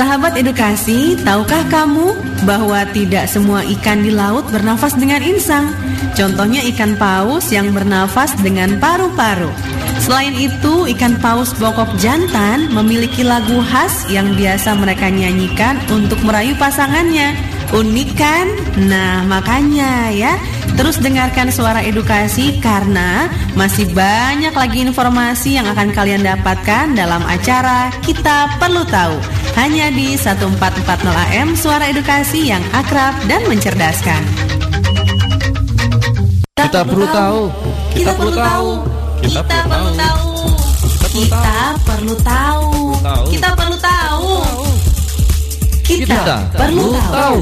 Sahabat edukasi, tahukah kamu bahwa tidak semua ikan di laut bernafas dengan insang? Contohnya ikan paus yang bernafas dengan paru-paru. Selain itu, ikan paus bokok jantan memiliki lagu khas yang biasa mereka nyanyikan untuk merayu pasangannya. Unik kan? Nah, makanya ya, terus dengarkan suara edukasi karena masih banyak lagi informasi yang akan kalian dapatkan dalam acara Kita Perlu Tahu. Hanya di 1440 AM Suara Edukasi yang akrab dan mencerdaskan. Kita perlu tahu. Kita perlu tahu. Kita perlu tahu. Kita perlu tahu. Kita perlu tahu. Kita perlu tahu.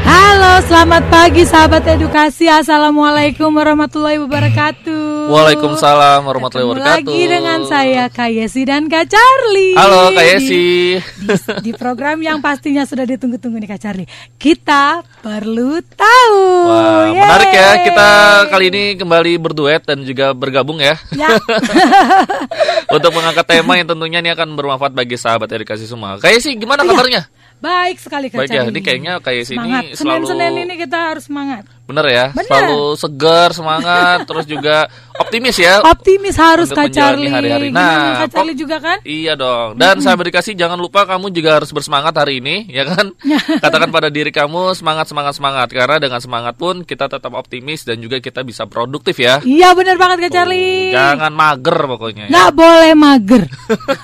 Halo, selamat pagi sahabat edukasi. Assalamualaikum warahmatullahi wabarakatuh. Waalaikumsalam warahmatullahi wabarakatuh. Lagi dengan saya Kak Yesi dan Kak Charlie. Halo Kak Di- Yesi. Di, di program yang pastinya sudah ditunggu-tunggu nih Kak Charlie. Kita perlu tahu. Wah, Yeay. menarik ya. Kita kali ini kembali berduet dan juga bergabung ya. Ya. Untuk mengangkat tema yang tentunya ini akan bermanfaat bagi sahabat edukasi semua. Kak Yesi, gimana Iya. kabarnya? Baik sekali Kak Baik ya, ini kayaknya Kak Yesi ini semangat. selalu Senin-Senin ini kita harus semangat. Bener ya, Bener. selalu segar, semangat, terus juga optimis ya. Optimis harus Kak Charlie. hari-hari. Nah, Kak Charlie juga kan? Iya dong. Dan sahabat dikasih jangan lupa kamu juga harus bersemangat hari ini, ya kan? Katakan pada diri kamu semangat semangat semangat karena dengan semangat pun kita tetap optimis dan juga kita bisa produktif ya. Iya benar banget Kak Charlie. Jangan mager pokoknya. ya. Nggak boleh mager.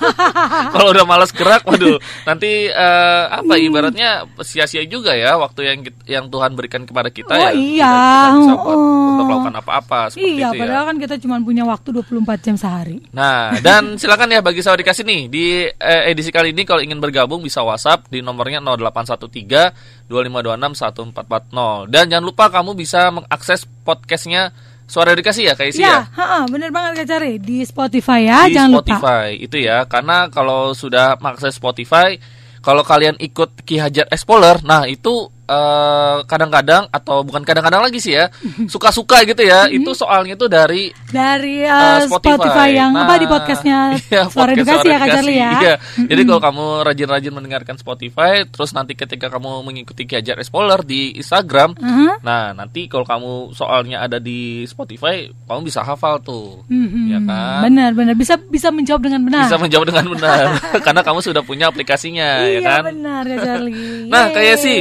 Kalau udah malas gerak, waduh, nanti eh, apa ibaratnya sia-sia juga ya waktu yang yang Tuhan berikan kepada kita Oh, ya. iya. Tidak, tidak bisa buat- Oh. untuk melakukan apa-apa seperti iya, itu ya. padahal kan kita cuma punya waktu 24 jam sehari. Nah, dan silakan ya bagi sahabat dikasih nih di eh, edisi kali ini kalau ingin bergabung bisa WhatsApp di nomornya 0813 2526 1440. Dan jangan lupa kamu bisa mengakses podcastnya Suara Edukasi ya, Kak Isi Iya, ya? ha-ha, bener banget Kak Cari. Di Spotify ya, di jangan lupa. Spotify itu ya karena kalau sudah mengakses Spotify kalau kalian ikut Ki Hajar Explorer nah itu eh, kadang-kadang atau bukan kadang-kadang lagi sih ya suka-suka gitu ya itu soalnya itu dari Dari uh, Spotify. yang apa di podcastnya iya, Suara podcast Edukasi ya Kak Charlie ya. iya. Jadi kalau kamu rajin-rajin mendengarkan Spotify, terus nanti ketika kamu mengikuti Ki Hajar Explorer di Instagram, Aha. nah nanti kalau kamu soalnya ada di Spotify, kamu bisa hafal tuh, Mhm. ya kan? Benar, benar. Bisa bisa menjawab dengan benar. bisa menjawab dengan benar karena kamu sudah punya aplikasinya iya, ya kan benar Kak Charlie. nah kayak sih.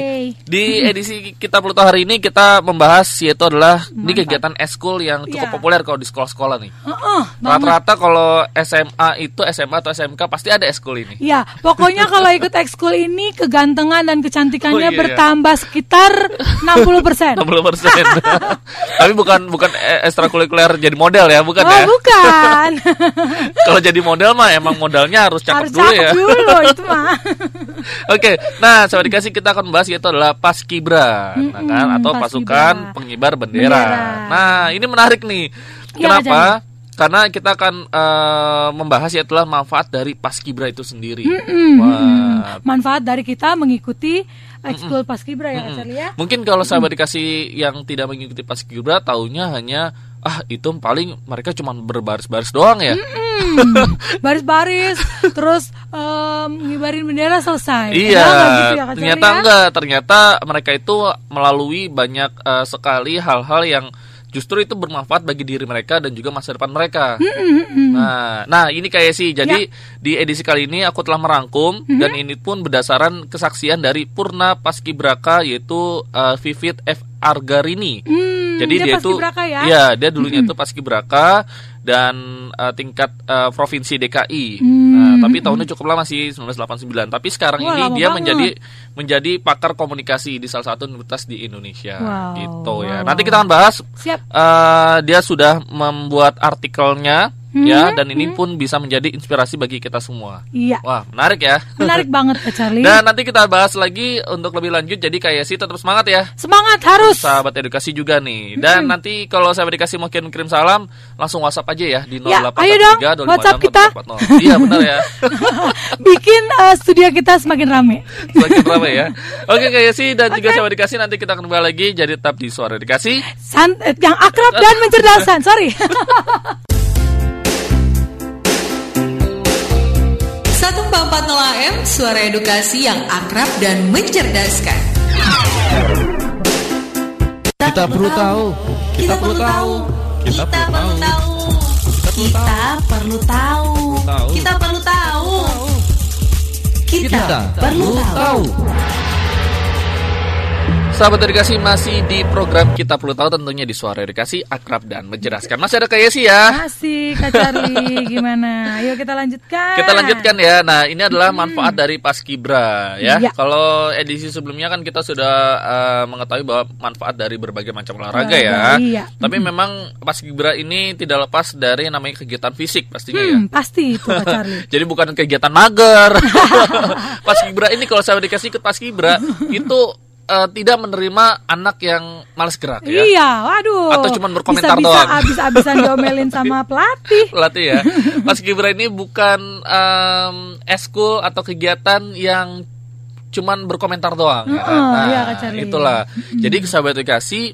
Di edisi kita tahu hari ini kita membahas yaitu adalah di kegiatan eskul yang cukup Iya. populer kalau di sekolah-sekolah nih rata-rata kalau SMA itu SMA atau SMK pasti ada eskul ini Iya, pokoknya kalau ikut ekskul ini kegantengan dan kecantikannya Oh, iya, iya. bertambah sekitar 60%. 60 persen tapi bukan bukan ekstrakurikuler jadi model ya bukan oh, ya bukan. kalau jadi model mah emang modalnya harus cakep Harus dulu cakep ya dulu itu mah. Oke, nah sahabat dikasih kita akan bahas yaitu adalah paskibra, nah kan atau paskibra. pasukan pengibar bendera. Bendera. Nah ini menarik nih. Iya, Kenapa? Karena kita akan eh, membahas yaitu adalah manfaat dari paskibra itu sendiri. Wah. Manfaat dari kita mengikuti ekskul paskibra ya Kak Charlie ya. Mungkin kalau sahabat dikasih yang tidak mengikuti paskibra, taunya hanya ah itu paling mereka cuma berbaris-baris doang ya. Baris-baris terus em, ngibarin bendera selesai. Iya, gitu ya, Kak ternyata ya? enggak. Ternyata mereka itu melalui banyak eh, sekali hal-hal yang justru itu bermanfaat bagi diri mereka dan juga masa depan mereka. Nah, nah ini kayak sih. Jadi Ya. di edisi kali ini aku telah merangkum dan ini pun berdasarkan kesaksian dari Purna Paskibraka yaitu eh, Vivit F Argarini. Hmm, Jadi dia, itu ya. Iya, dia dulunya itu Paskibraka dan eh, tingkat eh, provinsi DKI. Nah, tapi tahunnya cukup lama sih 1989. Tapi sekarang Wah, ini dia banget. menjadi menjadi pakar komunikasi di salah satu universitas di Indonesia Wow, gitu ya. Nanti kita akan bahas Siap. eh, dia sudah membuat artikelnya Hmm, ya dan ini pun bisa menjadi inspirasi bagi kita semua. Iya. Wah, menarik ya. Menarik banget Kak Charlie. Dan nanti kita bahas lagi untuk lebih lanjut. Jadi kayak sih tetap semangat ya Semangat harus. sahabat edukasi juga nih. Dan nanti kalau sahabat edukasi mau kirim-kirim salam, langsung WhatsApp aja ya di Ya, ayo dong, 0813 WhatsApp kita. Iya benar ya. Bikin eh, studio kita semakin rame. Semakin ramai ya. Oke kayak sih dan juga sahabat edukasi nanti kita akan kembali lagi jadi tetap di suara edukasi. Sant eh, yang akrab dan mencerdasan. Sorry. 1440 suara edukasi yang akrab dan mencerdaskan. Kita perlu tahu. Kita perlu tahu. Kita perlu tahu. Kita perlu tahu. Kita perlu tahu. Kita perlu tahu. Sahabat edukasi masih di program kita perlu tahu tentunya di suara edukasi akrab dan menjelaskan. Masih ada kayak sih ya. Masih Kak Charlie gimana? Ayo kita lanjutkan. Kita lanjutkan ya. Nah ini adalah manfaat dari Paskibra ya. Iya. Kalau edisi sebelumnya kan kita sudah uh, mengetahui bahwa manfaat dari berbagai macam olahraga ya. Iya. Tapi memang Paskibra ini tidak lepas dari namanya kegiatan fisik pastinya ya. Hmm, pasti itu Kak Charlie. Jadi bukan kegiatan mager. Paskibra ini kalau saya dikasih ikut Paskibra itu eh, tidak menerima anak yang malas gerak ya. Iya, waduh. Atau cuman berkomentar bisa, doang. Bisa abis-abisan diomelin sama pelatih. Pelatih ya. Paskibra ini bukan em, eskul atau kegiatan yang cuman berkomentar doang. ya kan? Heeh, iya, Kak Charlie. itulah. Jadi sahabat edukasi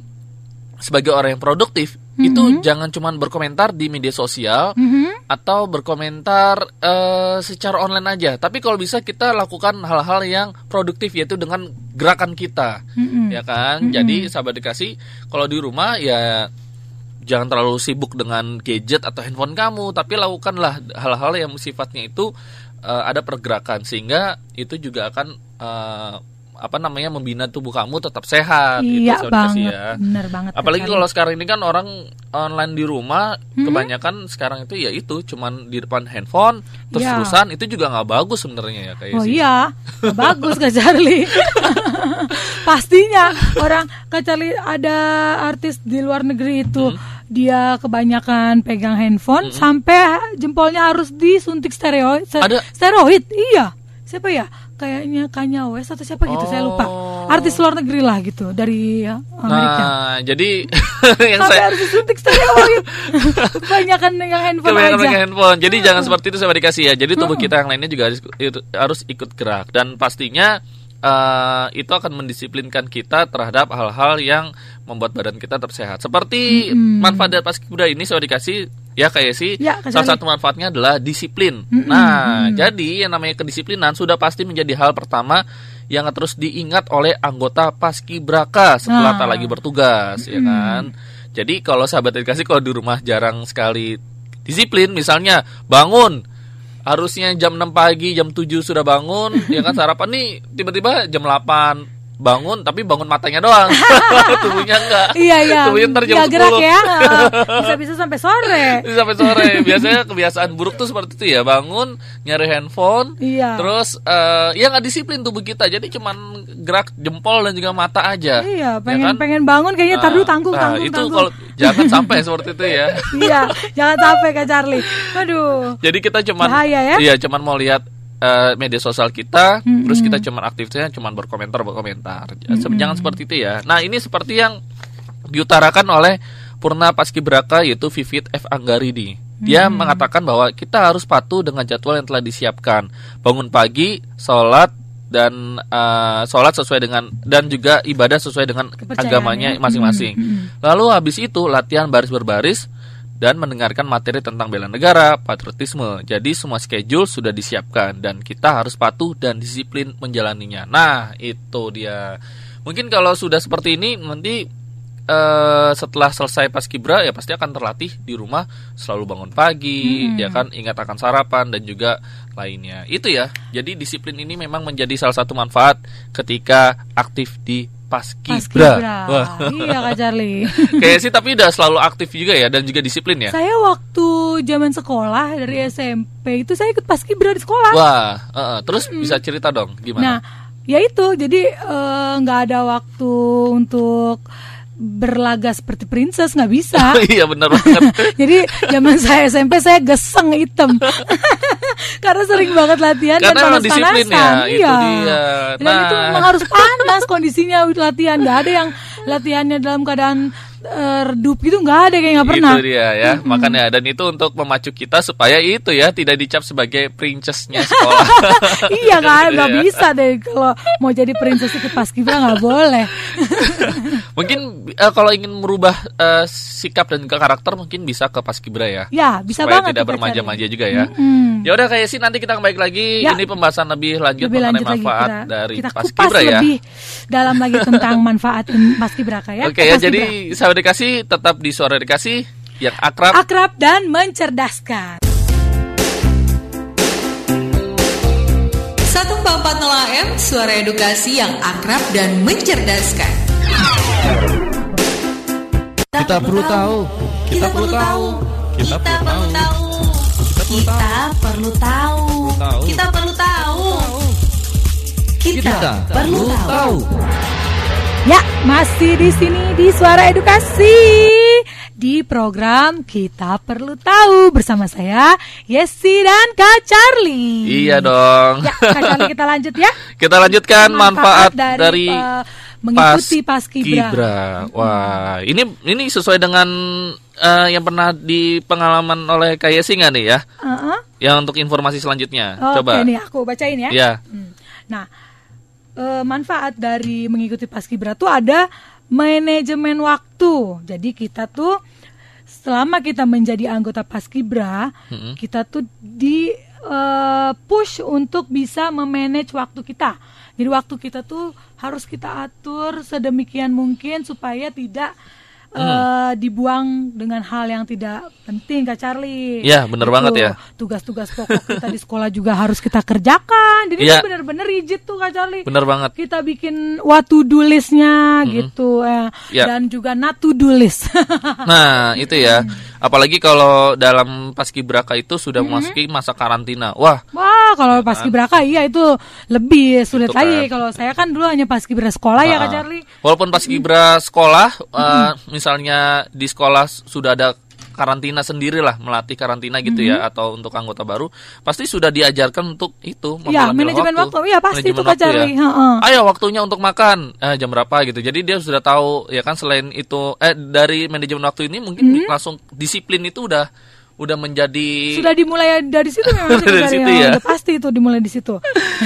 sebagai orang yang produktif itu jangan cuman berkomentar di media sosial Mhm. Atau berkomentar eh, secara online aja. Tapi kalau bisa kita lakukan hal-hal yang produktif yaitu dengan gerakan kita, Mhm. ya kan. Jadi sahabat dikasih kalau di rumah ya jangan terlalu sibuk dengan gadget atau handphone kamu, tapi lakukanlah hal-hal yang sifatnya itu eh, ada pergerakan sehingga itu juga akan eh, apa namanya membina tubuh kamu tetap sehat. itu Iya dikasih banget, ya. bener banget. Apalagi kalau sekarang ini kan orang online di rumah, Hmm? kebanyakan sekarang itu ya itu cuman di depan handphone terus Iya. terusan itu juga nggak bagus sebenarnya ya kayak Oh sih. iya, bagus Kak Charlie. Pastinya orang Kak Charlie ada artis di luar negeri itu Hmm. dia kebanyakan pegang handphone sampai jempolnya harus disuntik steroid. Ada? Steroid, iya. Siapa ya? Kayaknya Kanye West atau siapa gitu, saya lupa. Oh. Artis luar negeri lah gitu dari ya, Amerika. Nah, jadi yang sampai saya harus disuntik steroid. kebanyakan pegang handphone kebanyakan aja. handphone. Jadi jangan seperti itu saya dikasih ya. Jadi tubuh kita yang lainnya juga harus, harus ikut gerak dan pastinya eh, itu akan mendisiplinkan kita terhadap hal-hal yang membuat badan kita tetap sehat. Seperti manfaat dari paskibra ini saya dikasih ya kayak sih Ya, salah satu manfaatnya adalah disiplin. Nah, jadi yang namanya kedisiplinan sudah pasti menjadi hal pertama yang terus diingat oleh anggota paskibraka setelah Nah. tak lagi bertugas, ya kan? Jadi kalau sahabat dikasih kalau di rumah jarang sekali disiplin, misalnya bangun harusnya jam 6 pagi, jam 7 sudah bangun, ya kan sarapan nih tiba-tiba jam 8 bangun tapi bangun matanya doang. Tubuhnya enggak. Iya iya. Tubuhnya ntar jam gerak 10. ya. Bisa-bisa sampai sore. sampai sore. Biasanya kebiasaan buruk tuh seperti itu ya, bangun nyari handphone, Iya. terus eh, ya nggak disiplin tubuh kita. Jadi cuman gerak jempol dan juga mata aja. Iya, Ya pengen kan? pengen bangun kayaknya tar dulu tanggung Nah, tanggung itu tanggung. kalau jangan sampai seperti itu ya. iya, jangan sampai Kak Charlie. Aduh. Jadi kita cuman Bahaya ya? Iya, cuman mau lihat eh, media sosial kita, Mm-mm. terus kita cuman aktifnya cuman berkomentar berkomentar. Jangan seperti itu ya. Nah, ini seperti yang diutarakan oleh Purna Paskibraka yaitu Vivit F Anggaridi. Dia mengatakan bahwa kita harus patuh dengan jadwal yang telah disiapkan. Bangun pagi, sholat dan eh, sholat sesuai dengan dan juga ibadah sesuai dengan agamanya ya. masing-masing. Lalu habis itu latihan baris berbaris dan mendengarkan materi tentang bela negara, patriotisme. Jadi semua schedule sudah disiapkan dan kita harus patuh dan disiplin menjalaninya. Nah, itu dia. Mungkin kalau sudah seperti ini nanti eh, setelah selesai paskibra ya pasti akan terlatih di rumah selalu bangun pagi, ya kan ingat akan sarapan dan juga lainnya. Itu ya. Jadi disiplin ini memang menjadi salah satu manfaat ketika aktif di paskibra. Paskibra. Wah. Iya Kak Charlie. Kayak sih tapi udah selalu aktif juga ya dan juga disiplin ya. saya waktu zaman sekolah dari SMP itu saya ikut paskibra di sekolah. Wah, uh-uh. terus bisa cerita dong Nah, gimana? ya itu jadi eh, nggak ada waktu untuk berlaga seperti princess nggak bisa. iya benar banget. Jadi zaman saya SMP saya geseng hitam karena sering banget latihan Karena dan ya, panas-panasan. itu Iya. dia. Dan itu Nah. memang harus panas kondisinya latihan. Nggak ada yang latihannya dalam keadaan eh, redup gitu nggak ada kayak nggak pernah. Itu dia ya, makanya dan itu untuk memacu kita supaya itu ya tidak dicap sebagai princessnya sekolah. iya kan, nggak Iya. bisa deh kalau mau jadi princess ikut paskibra nggak boleh. mungkin eh, kalau ingin merubah eh, sikap dan juga karakter mungkin bisa ke paskibra ya. ya bisa supaya banget tidak bermanja-manja juga ya. Mm-mm. Ya udah kayak sih nanti kita kembali lagi Ya. ini pembahasan lebih lanjut Lebih mengenai lanjut lagi manfaat kita, dari kita kupas paskibra ya. lebih dalam lagi tentang manfaat in- paskibraka ya. Oke ya, Paskibra. jadi sahabat dikasih tetap di suara dikasih yang akrab. akrab dan mencerdaskan. 144 AM Suara Edukasi yang akrab dan mencerdaskan Kita perlu tahu. Kita perlu tahu. Kita perlu tahu. Kita perlu tahu Tahu. Kita perlu tahu Kita Kita perlu tahu Ya, masih di sini di Suara Edukasi di program Kita Perlu Tahu bersama saya Yesi dan Kak Charlie. Iya dong. Ya, Kak Charlie kita lanjut ya. Kita lanjutkan manfaat, dari, eh, mengikuti paskibra. Paskibra. Wah, ini ini sesuai dengan eh, yang pernah di pengalaman oleh Kak Yesi nggak nih ya? Heeh. Yang untuk informasi selanjutnya. Oke Coba. nih aku bacain ya. Ya. Hmm. Nah, eh, manfaat dari mengikuti paskibra tuh ada manajemen waktu. Jadi kita tuh selama kita menjadi anggota paskibra, Mm-mm. kita tuh di eh, push untuk bisa memanage waktu kita. Jadi waktu kita tuh harus kita atur sedemikian mungkin supaya tidak eh, dibuang dengan hal yang tidak penting, Kak Charlie. Iya, Gitu. banget ya. Tugas-tugas pokok kita di sekolah juga harus kita kerjakan. Jadi itu bener-bener rigid tuh Kak Charlie. Bener banget. Kita bikin what to do listnya gitu, eh, Iya. dan juga not to do list. Nah, itu ya. Apalagi kalau dalam paskibraka itu sudah memasuki masa karantina. Wah, Wah, kalau paskibraka iya itu lebih sulit Itu lagi. kan. Kalau saya kan dulu hanya paskibra sekolah ya Kak Ah. Charlie. Walaupun paskibra sekolah, eh, misalnya di sekolah sudah ada karantina sendiri lah, melatih karantina gitu ya, atau untuk anggota baru, pasti sudah diajarkan untuk itu. Mengambil manajemen waktu. Iya, pasti Manajemen itu, waktu ya. Ayo waktunya untuk makan, eh, jam berapa gitu. Jadi dia sudah tahu, ya kan selain itu, eh dari manajemen waktu ini mungkin Hmm. langsung disiplin itu udah udah menjadi Sudah dimulai dari situ memang Dari situ Ya, udah pasti itu dimulai di situ.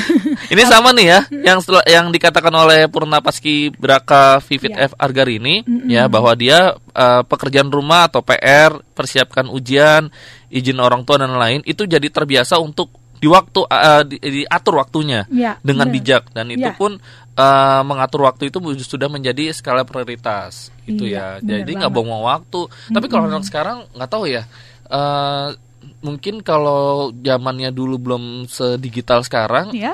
Ini sama nih ya, yang setelah, yang dikatakan oleh Purna Paski Braka Vivit Ya. F Argarini ya bahwa dia eh, pekerjaan rumah atau PR, persiapkan ujian, izin orang tua dan lain itu jadi terbiasa untuk di waktu eh, di- diatur waktunya Ya, dengan benar. bijak dan itu Ya. pun eh, mengatur waktu itu sudah menjadi skala prioritas itu Iya, ya. Jadi nggak banget. buang waktu. Tapi kalau anak sekarang nggak tahu ya. Eh, mungkin kalau zamannya dulu belum sedigital sekarang ya.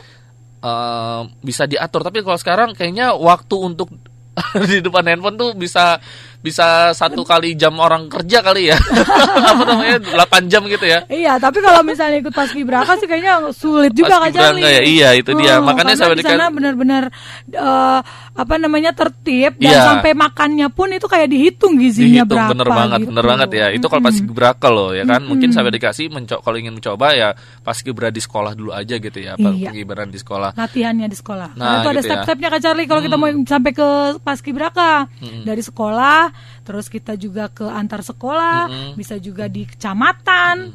eh, bisa diatur tapi kalau sekarang kayaknya waktu untuk di depan handphone tuh bisa bisa satu kali jam orang kerja kali ya apa namanya 8 jam gitu ya Iya, tapi kalau misalnya ikut paskibraka sih kayaknya sulit juga Paskibraka Charlie. ya, iya, itu dia. Makanya karena saya di sana benar-benar eh, apa namanya tertib dan Iya. sampai makannya pun itu kayak dihitung gizinya dihitung berapa bener banget gitu. bener banget ya itu kalau paskibraka loh ya kan mungkin sampai dikasih menco kalau ingin mencoba ya paskibra di sekolah dulu aja gitu ya Iya. paskibra di sekolah latihannya di sekolah. Nah, Nah, itu ada gitu ya. step-stepnya Kak Charlie kalau kita mau sampai ke paskibraka. Dari sekolah, terus kita juga ke antar sekolah, bisa juga di kecamatan,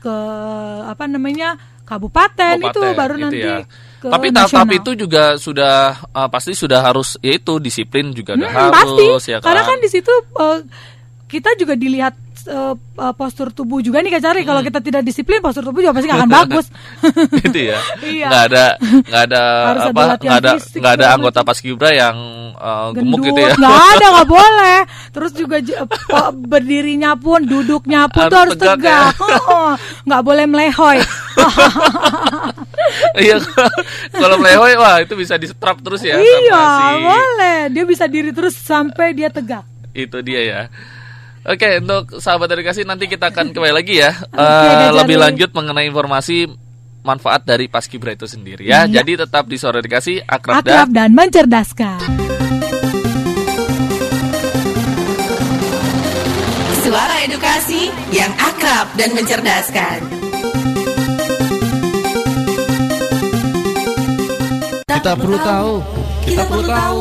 ke apa namanya? kabupaten, itu Kabupaten, baru gitu nanti ya. ke tapi tahap-tahap nasional. itu juga sudah eh, pasti sudah harus yaitu disiplin juga Hmm, pasti. harus ya Karena kan di situ eh, kita juga dilihat eh, eh, postur tubuh juga nih Kak Cari. Kalau Hmm. kita tidak disiplin, postur tubuh juga pasti nggak akan bagus. gitu ya Iya. nggak ada nggak ada Harus apa nggak ada nggak ada anggota paskibra yang eh, gemuk gitu ya nggak ada, nggak boleh. Terus juga berdirinya pun, duduknya pun Harus tuh harus tegak tegak. Oh, nggak boleh melehoy. iya kalau melehoy wah itu bisa di strap terus ya iya, si boleh. Dia bisa diri terus sampai dia tegak. itu dia ya Oke, untuk sahabat edukasi nanti kita akan kembali lagi ya Oke, Eh, Kak lebih lanjut mengenai informasi manfaat dari paskibra itu sendiri ya. Iya. Jadi tetap di sore edukasi akrab, Akrab dan dan mencerdaskan. Suara edukasi yang akrab dan mencerdaskan Kita perlu tahu. Kita perlu tahu.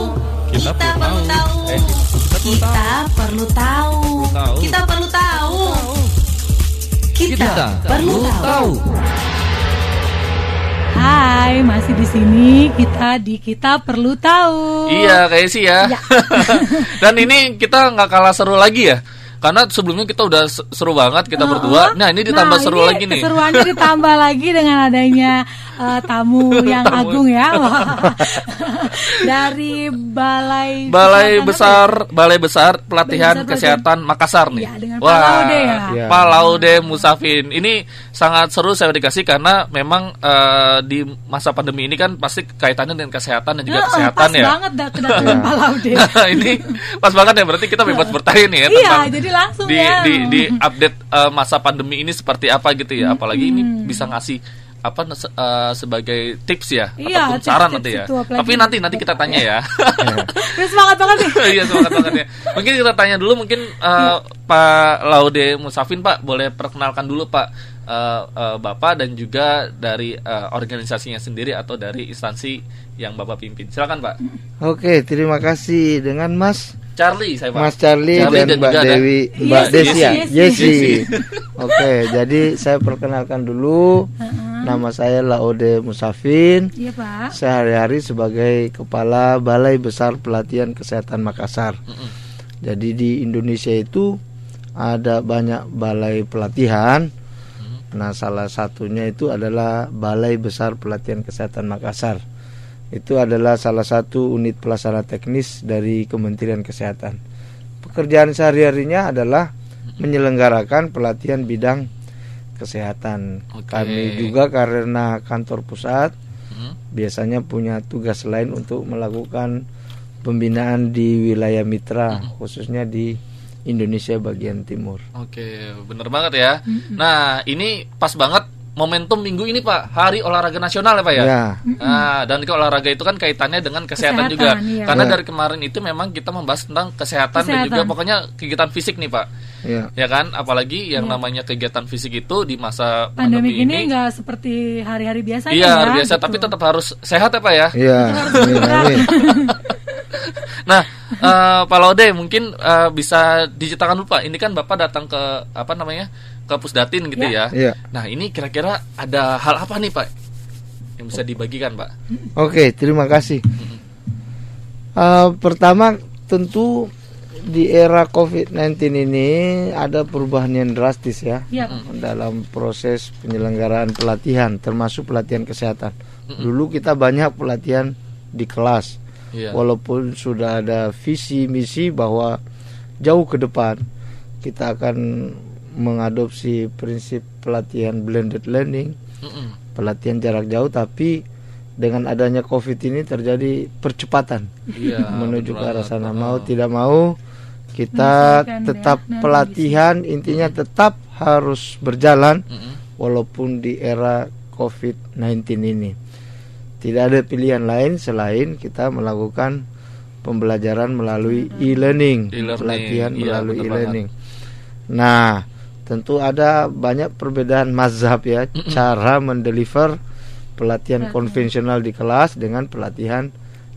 Kita perlu tahu. Eh, kita Kita perlu tahu. Kita perlu tahu. Kita Kita perlu tahu. Hai, masih di sini kita di kita perlu tahu. Iya kayak sih ya. Ya. Dan ini kita nggak kalah seru lagi ya. Karena sebelumnya kita udah se- seru banget kita berdua. Nah ini ditambah Nah, seru ini lagi nih. Keseruannya ditambah lagi dengan adanya eh, tamu yang Tamu. agung ya. Wah. Dari Balai Balai Kesehatan besar, Balai besar pelatihan Balai Besar kesehatan Makassar nih. Iya, dengan Pak Laude ya. Iya. Pak Laude Musafin. Ini sangat seru saya dikasih karena memang eh, di masa pandemi ini kan pasti kaitannya dengan kesehatan dan juga ya? Eh, kesehatan pas ya. banget dah kedatangan Pak Laude. Nah, ini pas banget ya berarti kita bebas bertanya nih ya Iya, tentang jadi langsung di, ya. di di update eh, masa pandemi ini seperti apa gitu ya. Apalagi ini bisa ngasih apa eh, sebagai tips ya Iya, ataupun saran tips-tips nanti ya. Tapi nanti nanti kita tanya ya. Terus semangat banget nih. Iya semangat banget ya. Mungkin kita tanya dulu mungkin eh, Pak Laude Musafin Pak boleh perkenalkan dulu Pak eh, eh, Bapak dan juga dari eh, organisasinya sendiri atau dari instansi yang Bapak pimpin. Silakan Pak. Oke, terima kasih dengan Mas Charlie saya Pak. Mas Charlie, dan Mbak juga ada- Dewi, Mbak Yes, Desi ya, yes, yes, Yesi. yes. Oke, jadi saya perkenalkan dulu. Nama saya Laude Musafin. Iya, Pak. Sehari-hari sebagai kepala Balai Besar Pelatihan Kesehatan Makassar. Jadi di Indonesia itu ada banyak balai pelatihan. Nah, salah satunya itu adalah Balai Besar Pelatihan Kesehatan Makassar. Itu adalah salah satu unit pelaksana teknis dari Kementerian Kesehatan. Pekerjaan sehari-harinya adalah menyelenggarakan pelatihan bidang kesehatan. Oke. Kami juga karena kantor pusat Hmm. biasanya punya tugas lain untuk melakukan pembinaan di wilayah mitra khususnya di Indonesia bagian timur. Oke, bener banget ya. Nah, ini pas banget momentum minggu ini Pak, Hari Olahraga Nasional ya Pak ya. Ya, Nah, dan ke olahraga itu kan kaitannya dengan kesehatan, Kesehatan, juga. iya. Karena Ya. dari kemarin itu memang kita membahas tentang kesehatan, dan Kesehatan. juga pokoknya kegiatan fisik nih Pak. ya. Ya kan, apalagi yang namanya kegiatan fisik itu di masa Pandemi pandemi, ini ini nggak seperti hari-hari biasanya Iya, ya, luar biasa, gitu. tapi tetap harus sehat ya Pak ya. Iya, amin. Nah, eh, Pak Laude mungkin eh, bisa diceritakan dulu Pak. Ini kan Bapak datang ke apa namanya? Ke Pusdatin gitu ya. Iya. Nah, ini kira-kira ada hal apa nih, Pak? Yang bisa dibagikan, Pak? Oke, terima kasih. Eh, pertama tentu di era COVID-19 ini ada perubahan yang drastis ya Iya, dalam proses penyelenggaraan pelatihan termasuk pelatihan kesehatan. Dulu kita banyak pelatihan di kelas. Iya. Walaupun sudah ada visi misi bahwa jauh ke depan kita akan mengadopsi prinsip pelatihan blended learning, Mm-mm. pelatihan jarak jauh tapi dengan adanya Covid ini terjadi percepatan Iya, menuju ke arah sana. Oh. Mau tidak mau kita Menyesuaikan tetap ya, pelatihan intinya tetap harus berjalan Mm-mm. walaupun di era COVID-19 ini. Tidak ada pilihan lain selain kita melakukan pembelajaran melalui e-learning, E-learning, pelatihan iya, melalui e-learning. Nah, tentu ada banyak perbedaan mazhab ya cara mendeliver pelatihan konvensional di kelas dengan pelatihan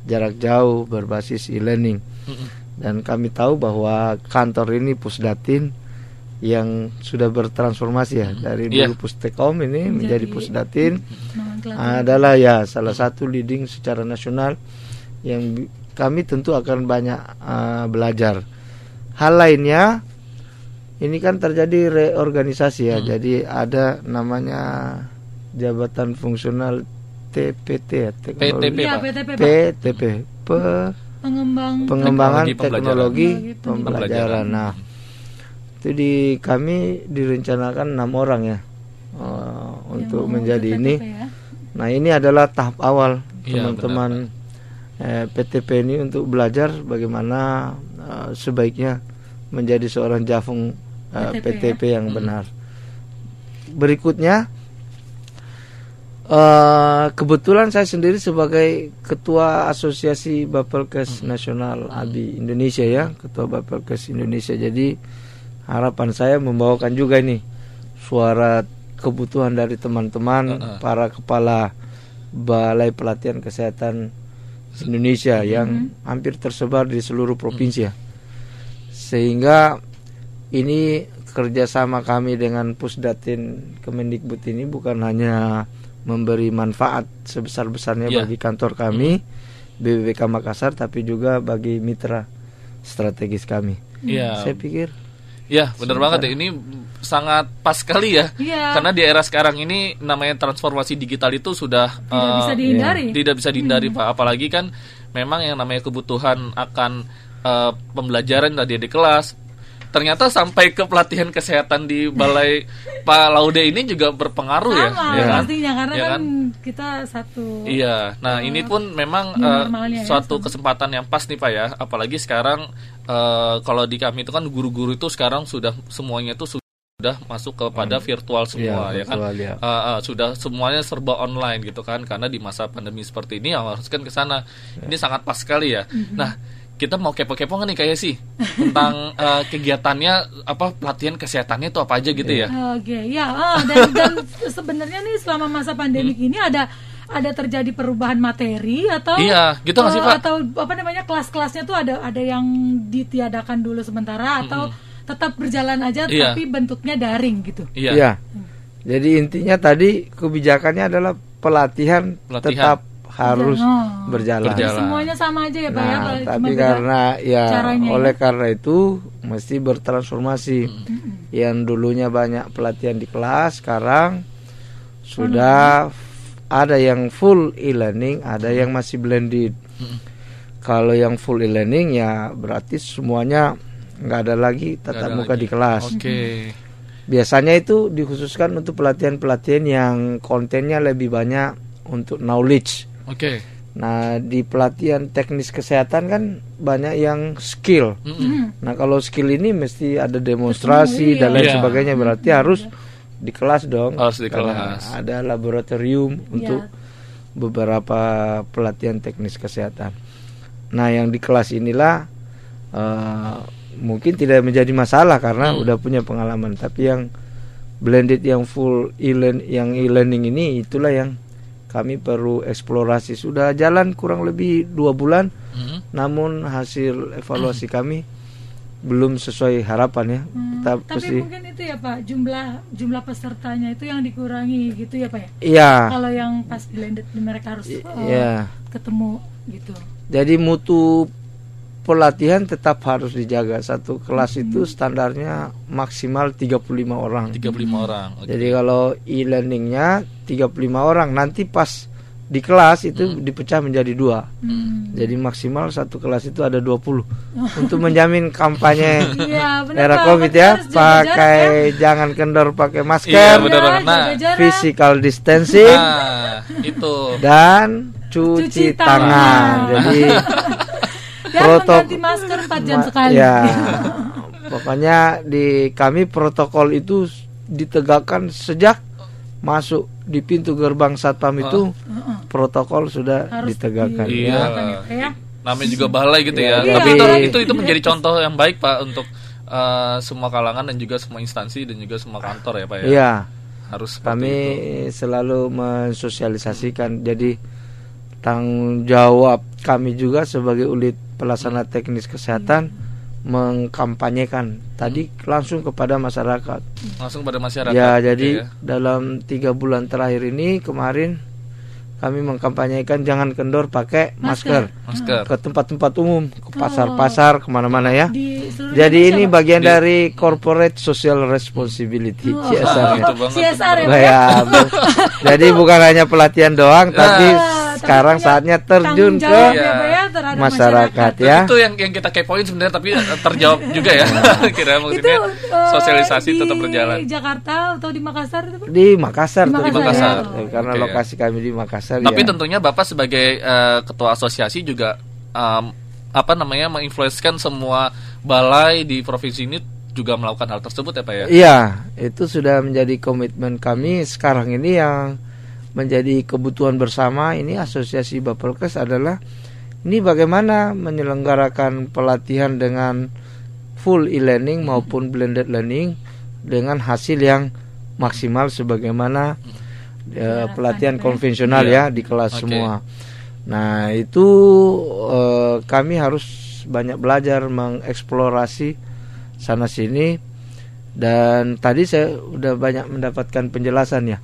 jarak jauh berbasis e-learning. Dan kami tahu bahwa kantor ini Pusdatin yang sudah bertransformasi ya dari Iya. dulu Pustekom ini menjadi Pusdatin Nomenklatur. adalah ya salah satu leading secara nasional yang bi- kami tentu akan banyak uh, belajar. Hal lainnya ini kan terjadi reorganisasi ya. Jadi ada namanya jabatan fungsional TPT ya, teknologi PTP, Pak. PTP, Pe- Pengembang pengembangan Teknologi pembelajaran. pembelajaran. Nah, itu di kami direncanakan enam orang ya uh, untuk menjadi ini. Ya. Nah ini adalah tahap awal Iya, teman-teman eh, PTP ini untuk belajar bagaimana eh, sebaiknya menjadi seorang jafung eh, PTP, PTP, yang benar. Berikutnya eh, kebetulan saya sendiri sebagai ketua Asosiasi Bapelkes Nasional ABI Indonesia ya, ketua Bapelkes Indonesia. Jadi harapan saya membawakan juga ini suara kebutuhan dari teman-teman Uh-uh. para kepala balai pelatihan kesehatan Indonesia yang hampir tersebar di seluruh provinsi ya. sehingga ini kerjasama kami dengan Pusdatin Kemendikbud ini bukan hanya memberi manfaat sebesar-besarnya Ya. bagi kantor kami BBBK Makassar tapi juga bagi mitra strategis kami. Iya. Saya pikir Ya, benar banget ya. Ini sangat pas sekali ya. Iya. Karena di era sekarang ini namanya transformasi digital itu sudah Tidak eh, bisa dihindari. tidak bisa dihindari Pak. Apalagi kan memang yang namanya kebutuhan akan eh, pembelajaran tadi di kelas. Ternyata sampai ke pelatihan kesehatan di balai Pak Laude ini juga berpengaruh ya, Sama ya kan? pastinya karena Ya kan, kita satu Iya, nah ini pun memang eh, normalnya ya, suatu kesempatan yang pas nih pak ya, apalagi sekarang eh, kalau di kami itu kan guru-guru itu sekarang sudah semuanya itu sudah masuk kepada virtual semua Iya, ya kan, ya. Eh, eh, sudah semuanya serba online gitu kan, karena di masa pandemi seperti ini harus kan ke sana, ini sangat pas sekali ya. Nah kita mau kepo-kepo nggak nih kayak sih tentang eh, kegiatannya apa pelatihan kesehatannya itu apa aja gitu ya? Oke, ya. ah, dan dan sebenarnya nih selama masa pandemik Hmm. ini ada ada terjadi perubahan materi atau Iya, gitu nggak sih, eh, Pak? Atau apa namanya kelas-kelasnya tuh ada ada yang ditiadakan dulu sementara atau tetap berjalan aja Iya. tapi bentuknya daring gitu. Iya. ya. Jadi intinya tadi kebijakannya adalah pelatihan, Pelatihan. tetap harus Oh. berjalan. Berjalan. Semuanya sama aja ya Pak ya. Nah, kalau cuma tapi karena ya caranya ya. oleh karena itu mesti bertransformasi. Hmm. Yang dulunya banyak pelatihan di kelas, sekarang sudah ada yang full e-learning, ada yang masih blended. Hmm. Kalau yang full e-learning ya berarti semuanya nggak ada lagi tatap ada muka lagi. di kelas. Oke. Biasanya itu dikhususkan untuk pelatihan-pelatihan yang kontennya lebih banyak untuk knowledge. Oke. Nah, di pelatihan teknis kesehatan kan banyak yang skill. Mm-mm. Nah, kalau skill ini mesti ada demonstrasi Ketemu, dan lain iya. sebagainya berarti harus di kelas dong. Harus di kelas. Ada laboratorium Iya. untuk beberapa pelatihan teknis kesehatan. Nah, yang di kelas inilah eh, mungkin tidak menjadi masalah karena Hmm. udah punya pengalaman, tapi yang blended yang full e-learn yang e-learning ini itulah yang kami perlu eksplorasi sudah jalan kurang lebih dua bulan Mhm. namun hasil evaluasi kami belum sesuai harapan ya Hmm, kita tapi pasti mungkin itu ya Pak jumlah jumlah pesertanya itu yang dikurangi gitu ya Pak ya. iya Kalau yang pas blended mereka harus I- eh, iya ketemu gitu. jadi mutu pelatihan tetap harus dijaga satu kelas itu standarnya maksimal 35 orang 35 orang. Oke. jadi kalau e-learningnya 35 orang nanti pas di kelas itu dipecah menjadi dua Hmm. jadi maksimal satu kelas itu ada 20 untuk menjamin kampanye Iya, benar era Pak. covid ya pakai ya. jangan kendor pakai Iya, masker. Ya, Nah, jaga jarak. physical distancing Nah, itu. dan cuci, Cuci tangan. tangan. Jadi Dan Protok- mengganti masker 4 jam ma- sekali. Ya, pokoknya di kami protokol itu ditegakkan sejak masuk di pintu gerbang satpam itu protokol sudah Harus ditegakkan. Iya. Ya. ya, ya. Namanya juga balai gitu ya. Iya, Tapi iya. itu, itu itu menjadi contoh yang baik Pak untuk eh, semua kalangan dan juga semua instansi dan juga semua kantor ya Pak ya. Iya, Harus kami itu. selalu mensosialisasikan. Jadi tanggung jawab kami juga sebagai unit pelaksana teknis kesehatan mengkampanyekan tadi langsung kepada masyarakat. langsung pada masyarakat. Ya, Oke jadi ya. dalam tiga bulan terakhir ini kemarin kami mengkampanyekan jangan kendor pakai masker, masker. ke tempat-tempat umum, ke pasar-pasar, ke mana-mana ya. Jadi ini bagian Di- dari corporate social responsibility Oh. CSR. Ah, banget. CSR ya, ya. ya, bu- jadi bukan hanya pelatihan doang, tapi Ah, tapi sekarang saatnya terjun ke ya, ya, terhadap masyarakat Dan ya. itu yang yang kita kepoin sebenarnya tapi eh, terjawab juga ya. Kira Itu maksudnya eh, sosialisasi di tetap berjalan. Jakarta atau di Makassar itu? Di Makassar, Di Makassar, Pak. ya. karena Oke, ya. lokasi kami di Makassar. Tapi ya. tentunya Bapak sebagai eh, ketua asosiasi juga em, apa namanya menginfluenskan semua balai di provinsi ini juga melakukan hal tersebut ya Pak ya. Iya, itu sudah menjadi komitmen kami sekarang ini yang menjadi kebutuhan bersama ini asosiasi Bapelkes adalah ini bagaimana menyelenggarakan pelatihan dengan full e-learning maupun blended learning dengan hasil yang maksimal sebagaimana eh, pelatihan konvensional Iya. ya di kelas Oke. semua. Nah, itu eh, kami harus banyak belajar mengeksplorasi sana sini dan tadi saya udah banyak mendapatkan penjelasan ya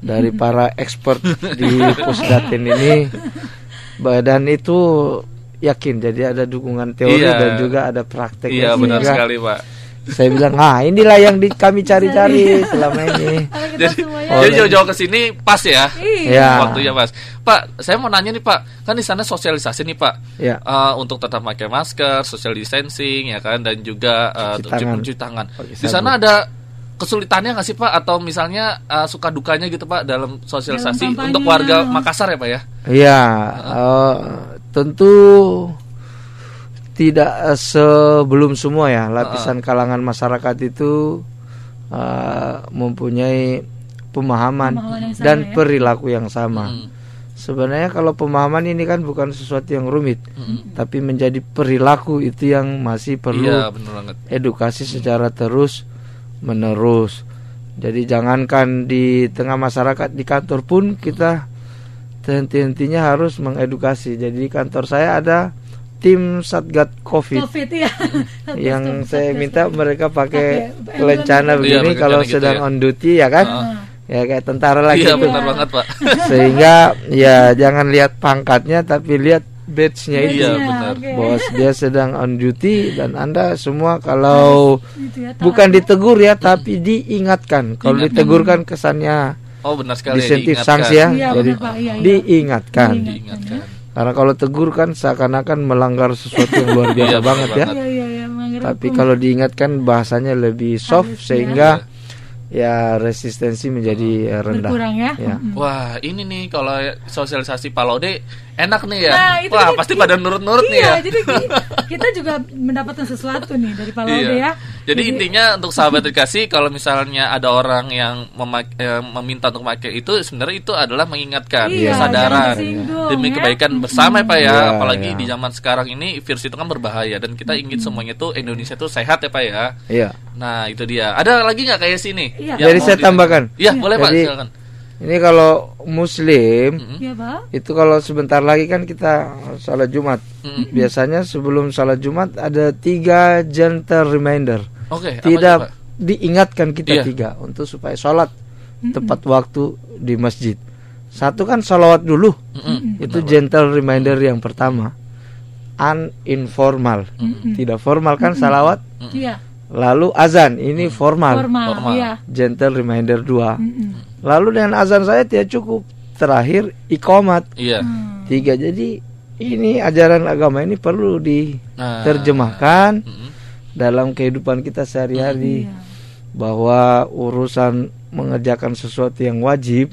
dari para expert di Pusdatin ini badan itu yakin jadi ada dukungan teori Iya. dan juga ada praktek Iya benar Sehingga sekali pak. saya bilang ah inilah yang di, kami cari-cari selama ini Jadi, semuanya jadi jauh-jauh ke sini pas ya. Iya. ya Waktunya pas. Pak, saya mau nanya nih Pak, kan di sana sosialisasi nih Pak, ya Eh, untuk tetap pakai masker, social distancing ya kan, dan juga eh, Cuci cuci tangan. cuci tangan. Di sana ada kesulitannya nggak sih Pak, atau misalnya eh, suka dukanya gitu Pak dalam sosialisasi Dalam untuk warga Makassar ya Pak ya? Ya, eh, tentu tidak eh, sebelum semua ya lapisan kalangan masyarakat itu eh, mempunyai pemahaman, Pemahaman dan ya. perilaku yang sama. Hmm. Sebenarnya kalau pemahaman ini kan bukan sesuatu yang rumit, tapi menjadi perilaku itu yang masih perlu Iya benar banget. edukasi secara terus menerus. Jadi jangankan di tengah masyarakat di kantor pun kita henti-hentinya harus mengedukasi. Jadi di kantor saya ada tim Satgat Covid, COVID ya. yang saya minta mereka pakai lencana Iya, begini pakai kalau gitu sedang ya. on duty ya kan. Ya kayak tentara lagi Iya tuh. benar banget Pak. Sehingga ya jangan lihat pangkatnya tapi lihat badge-nya itu. Iya Iya, benar. oke. Bahwa dia sedang on duty dan Anda semua kalau Gitu ya, bukan ditegur ya tapi diingatkan. Kalau ditegur kan kesannya Oh benar sekali. ya, disentif diingatkan. sanksi ya. Iya, Jadi benar, Pak. Iya, iya. diingatkan. Diingatkan. Karena kalau tegur kan seakan-akan melanggar sesuatu yang luar biasa Iya, banget ya. Iya, iya, iya. Tapi kalau diingatkan bahasanya lebih soft Halus, ya. sehingga ya resistensi menjadi eh, rendah. berkurang ya. Ya. Wah ini nih kalau sosialisasi Pak Laude enak nih ya. Nah, itu Wah pasti pada nurut-nurut nih iya, ya. jadi ki- kita juga mendapatkan sesuatu nih dari Pak Laude Iya. ya. Jadi, intinya untuk sahabat dikasih kalau misalnya ada orang yang memak- eh, meminta untuk memakai itu sebenarnya itu adalah mengingatkan Iya, kesadaran demi ya. kebaikan bersama ya Pak ya. Iya, Apalagi iya. di zaman sekarang ini virus itu kan berbahaya dan kita ingin semuanya tuh Indonesia tuh sehat ya Pak ya. Iya. Nah itu dia. Ada lagi nggak kayak sini? Iya. Jadi saya tambahkan. Iya boleh Pak Jadi, silakan. Ini kalau muslim Iya, Pak. itu kalau sebentar lagi kan kita salat Jumat. Mm-mm. Biasanya sebelum salat Jumat ada tiga gentle reminder. Oke. apa aja, Tidak Pak? diingatkan kita Iya. tiga untuk supaya sholat tepat waktu di masjid. Satu kan salawat dulu. Mm-mm. Itu gentle reminder yang pertama. Uninformal. Tidak formal kan salawat. Iya, Lalu azan ini formal. formal. Formal. Iya. Gentle reminder dua. Mm-mm. Lalu dengan azan saya tidak cukup. Terakhir ikomat Iya. Hmm. tiga. Jadi ini ajaran agama ini perlu Nah. diterjemahkan Mm-mm. dalam kehidupan kita sehari-hari Iya. bahwa urusan mengerjakan sesuatu yang wajib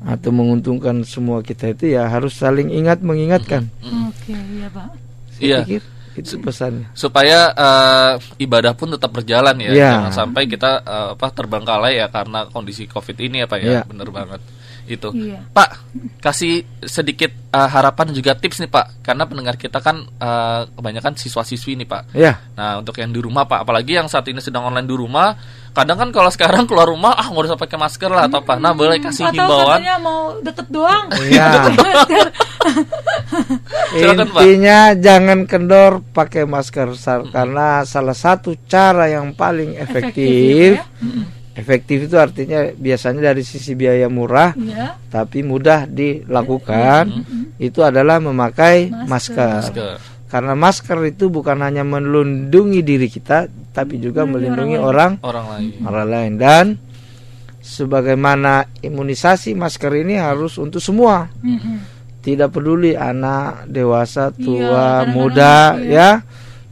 atau menguntungkan semua kita itu ya harus saling ingat mengingatkan. Oke, iya, Pak. Saya Iya. pikir itu pesannya. supaya eh, ibadah pun tetap berjalan ya Iya. jangan sampai kita eh, apa terbengkalai ya karena kondisi covid ini ya pak ya Iya. bener banget itu Iya. pak kasih sedikit eh, harapan juga tips nih pak karena pendengar kita kan eh, kebanyakan siswa siswi nih pak Ya, nah untuk yang di rumah pak apalagi yang saat ini sedang online di rumah kadang kan kalau sekarang keluar rumah ah nggak usah pakai masker lah atau apa nah boleh kasih Atau himbauan katanya mau deket doang. ya. Silakan, Pak. Intinya jangan kendor pakai masker Sar- karena salah satu cara yang paling efektif. Efektif, Efektif itu artinya biasanya dari sisi biaya murah Iya. tapi mudah dilakukan itu adalah memakai Masker. masker. Masker. Karena masker itu bukan hanya melindungi diri kita tapi juga melindungi orang orang lain orang lain dan sebagaimana imunisasi masker ini harus untuk semua. Mm-mm. Tidak peduli anak, dewasa, Iya, tua, kadang-kadang muda iya. ya.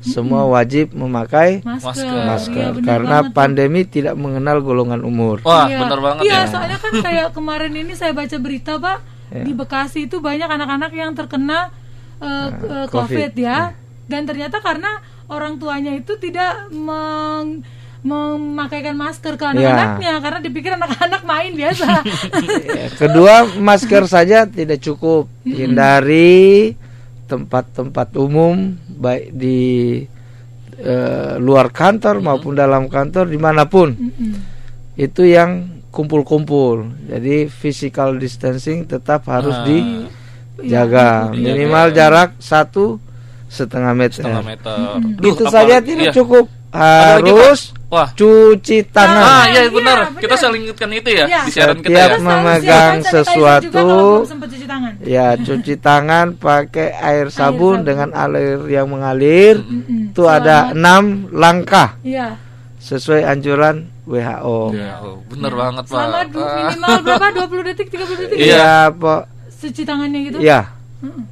Semua wajib memakai Masker. Masker. Iya, bener karena banget pandemi tidak mengenal golongan umur. wah Iya. bener banget Iya, ya soalnya kan kayak kemarin ini saya baca berita, Pak, Ya. di Bekasi itu banyak anak-anak yang terkena eh, COVID. COVID, ya. Dan ternyata karena orang tuanya itu tidak meng memakaikan masker ke anak-anaknya karena dipikir anak-anak main biasa. Ya, Kedua, masker saja tidak cukup. Hindari tempat-tempat umum baik di eh, luar kantor maupun dalam kantor di mana pun. Itu yang kumpul-kumpul. Jadi physical distancing tetap harus Ah. dijaga. Iya, Minimal jarak satu setengah meter. setengah meter Duh, saja apalagi- tidak iya. cukup. lagi, harus Wah. cuci tangan. Ah, iya iya, benar. benar. Kita sering ingatkan itu ya Iya. di siaran kita Setiap ya. Memegang sesuatu. cuci tangan. Ya, cuci tangan pakai air sabun sabun. dengan air yang mengalir. Mm-mm. Itu ada enam langkah Iya. sesuai anjuran WHO. Ya, oh, bener banget, Pak. Selama du- Ah. minimal berapa? 20 detik, 30 detik. Iya. Iya, Pak. Cuci tangannya gitu. Ya.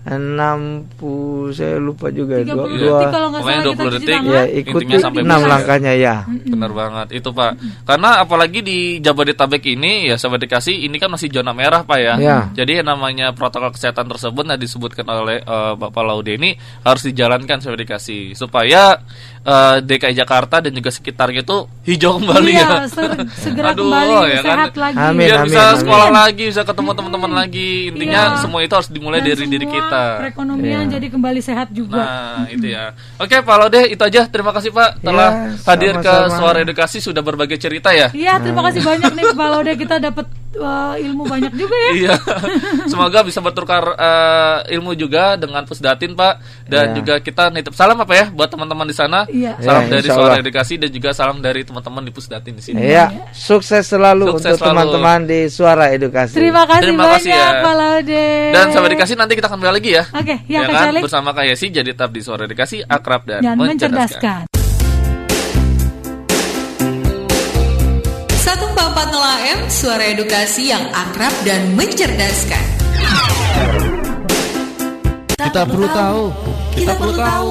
Enam puluh saya lupa juga 30 dua, detik dua kalau nggak salah kita 20 cuci detik. tangan. ya ikuti sampai enam langkahnya ya. Bener banget itu Pak. Karena apalagi di Jabodetabek ini ya sahabat dikasih ini kan masih zona merah Pak ya. Ya. Jadi yang namanya protokol kesehatan tersebut yang disebutkan oleh eh, Bapak Laude ini harus dijalankan sahabat dikasih supaya eh, DKI Jakarta dan juga sekitarnya itu hijau kembali iya, ya. segera Aduh, kembali ya kan? sehat lagi. Amin, Biar amin, bisa amin. sekolah lagi, bisa ketemu teman-teman lagi. Intinya Iya. semua itu harus dimulai Dan dari diri kita. Perekonomian Iya. jadi kembali sehat juga. Nah, itu ya. Oke, Pak Laude, itu aja. Terima kasih Pak telah Ya, hadir ke. Suara Edukasi sudah berbagi cerita ya. Iya, terima kasih banyak nih Pak Laude kita dapat uh, ilmu banyak juga ya. Iya. Semoga bisa bertukar eh, ilmu juga dengan Pusdatin, Pak. Dan Iya. juga kita nitip salam apa ya buat teman-teman di sana. Iya. Salam Ya, dari Suara. Edukasi dan juga salam dari teman-teman di Pusdatin di sini. Ya, sukses selalu Sukses untuk teman-teman di Suara Edukasi. Terima kasih Terima banyak kasih ya. Pak Laude. Dan sahabat dikasih nanti kita akan kembali lagi ya. Oke, ya, Kak kan? Bersama Kak Yesi jadi tetap di Suara Edukasi akrab dan, Dan mencerdaskan. mencerdaskan. 144 AM Suara Edukasi yang akrab dan mencerdaskan. Kita perlu tahu. Kita perlu tahu.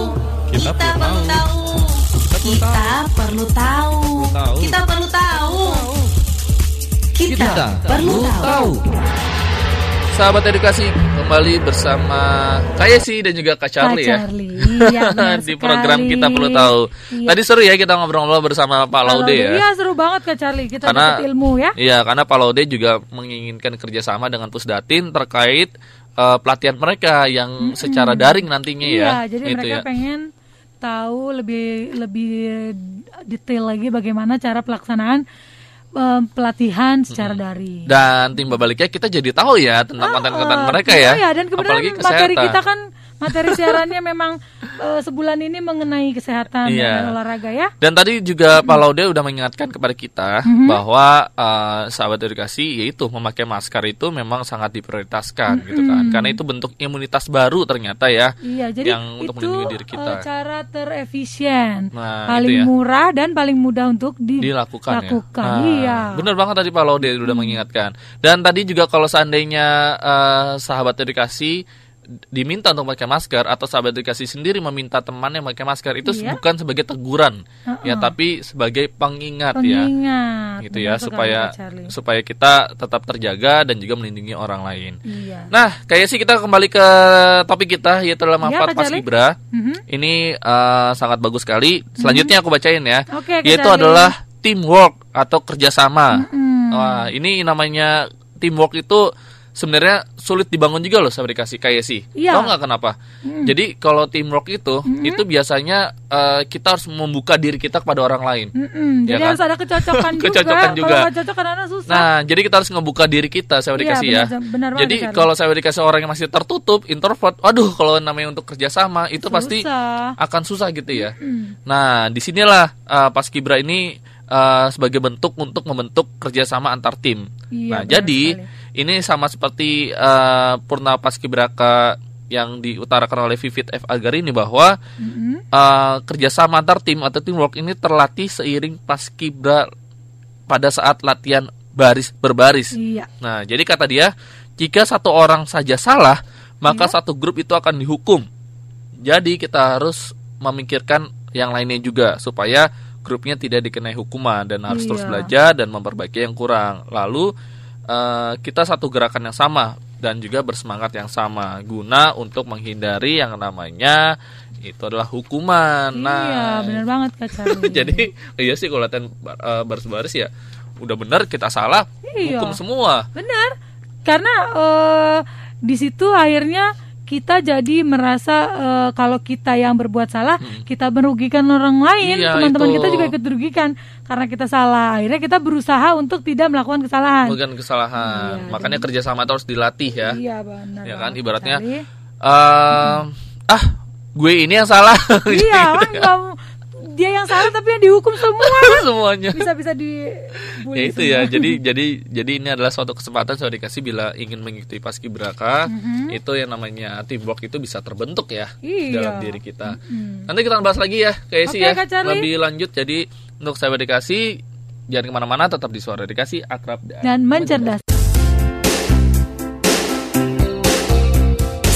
Kita perlu tahu. Kita perlu tahu. Tahu. Kita perlu tahu. Kita Kita perlu tahu. Sahabat edukasi kembali bersama Kak Yesi dan juga Kak Charlie Kak ya. Charlie, iya, benar di program sekali. kita perlu tahu. Iya. Tadi seru ya kita ngobrol-ngobrol bersama Pak Laude ya. Iya, seru banget Kak Charlie. Kita Karena- dapat ilmu ya. Iya, karena Pak Laude juga menginginkan kerjasama dengan Pusdatin terkait eh, pelatihan mereka yang secara daring nantinya ya. Iya, jadi Gitu mereka ya. pengen tahu lebih lebih detail lagi bagaimana cara pelaksanaan em, pelatihan secara daring. Dan timba baliknya kita jadi tahu ya tentang konten-konten Ah, mereka ya. Iya, dan kebetulan Apalagi materi kesehatan. kita kan materi siarannya memang eh, sebulan ini mengenai kesehatan Iya. dan olahraga ya. Dan tadi juga Pak Laude udah mengingatkan kepada kita bahwa eh, sahabat edukasi yaitu memakai masker itu memang sangat diprioritaskan gitu kan. Karena itu bentuk imunitas baru ternyata ya. Iya, jadi yang untuk itu melindungi diri kita. eh, cara terefisien, Nah, paling ya. murah dan paling mudah untuk di- dilakukan lakukan. ya. Iya. Bener banget tadi Pak Laude udah mengingatkan. Dan tadi juga kalau seandainya eh, sahabat edukasi diminta untuk pakai masker atau sahabat edukasi sendiri meminta temannya pakai masker itu Iya. bukan sebagai teguran ya Uh-uh. tapi sebagai pengingat, ya Pengingat. gitu Benar ya supaya supaya kita tetap terjaga dan juga melindungi orang lain. Iya. Nah, kayak sih kita kembali ke topik kita yaitu Iya, manfaat Kak pas Charlie. Ibra. Mhm. Ini eh, sangat bagus sekali. Selanjutnya aku bacain ya. Oke, Kak yaitu Charlie. adalah teamwork atau kerjasama. Mm-mm. Wah, ini namanya teamwork itu sebenarnya sulit dibangun juga loh sahabat dikasih kayak sih. Iya. Tahu nggak kenapa? Jadi kalau teamwork itu itu biasanya eh, kita harus membuka diri kita kepada orang lain. Mm-mm, Ya Jadi kan? harus ada kecocokan, Kecocokan juga. Kalau nggak cocok susah. Nah, jadi kita harus ngebuka diri kita, saya Iya, dikasih ya. benar- benar banget, jadi kalau saya dikasih orang yang masih tertutup, introvert, waduh, kalau namanya untuk kerjasama itu pasti Susah. akan susah gitu ya. Nah, di sinilah uh, Pas Kibra ini uh, sebagai bentuk untuk membentuk kerjasama antar tim. Iya, nah, benar jadi sekali. Ini sama seperti uh, Purna Pas Kibraka yang diutarakan oleh Vivit F Agar ini bahwa Mm-mm. uh, kerjasama antar tim atau teamwork ini terlatih seiring Pas Kibra pada saat latihan baris berbaris. Iya. Nah, jadi kata dia, jika satu orang saja salah, maka Iya. satu grup itu akan dihukum. Jadi kita harus memikirkan yang lainnya juga supaya grupnya tidak dikenai hukuman dan harus terus Iya. belajar dan memperbaiki yang kurang. Lalu eh, kita satu gerakan yang sama dan juga bersemangat yang sama guna untuk menghindari yang namanya itu adalah hukuman. Iya, Nah, benar banget Kak Charlie. jadi iya sih kalau latihan eh, baris-baris ya udah benar kita salah Iya. hukum semua. Benar. Karena eh, di situ akhirnya kita jadi merasa eh, kalau kita yang berbuat salah, kita merugikan orang lain, Hmm. Iya, teman-teman kita juga ikut dirugikan karena kita salah. Akhirnya kita berusaha untuk tidak melakukan kesalahan. bukan kesalahan. Iya, Makanya kerjasama itu harus dilatih ya. Iya, benar. Ya kan, ibaratnya, Charlie. Ehm, ah, gue ini yang salah. iya, kan nggak- dia yang salah tapi yang dihukum semua. semuanya. Bisa-bisa dibully. ya itu ya jadi jadi jadi ini adalah suatu kesempatan saya dikasih bila ingin mengikuti paskibraka itu yang namanya teamwork itu bisa terbentuk ya Iya. dalam diri kita nanti kita bahas lagi ya kayak sih Oke, ya lebih lanjut jadi untuk saya dikasih jangan ke mana-mana tetap di suara dikasih akrab dan, Dan mencerdas.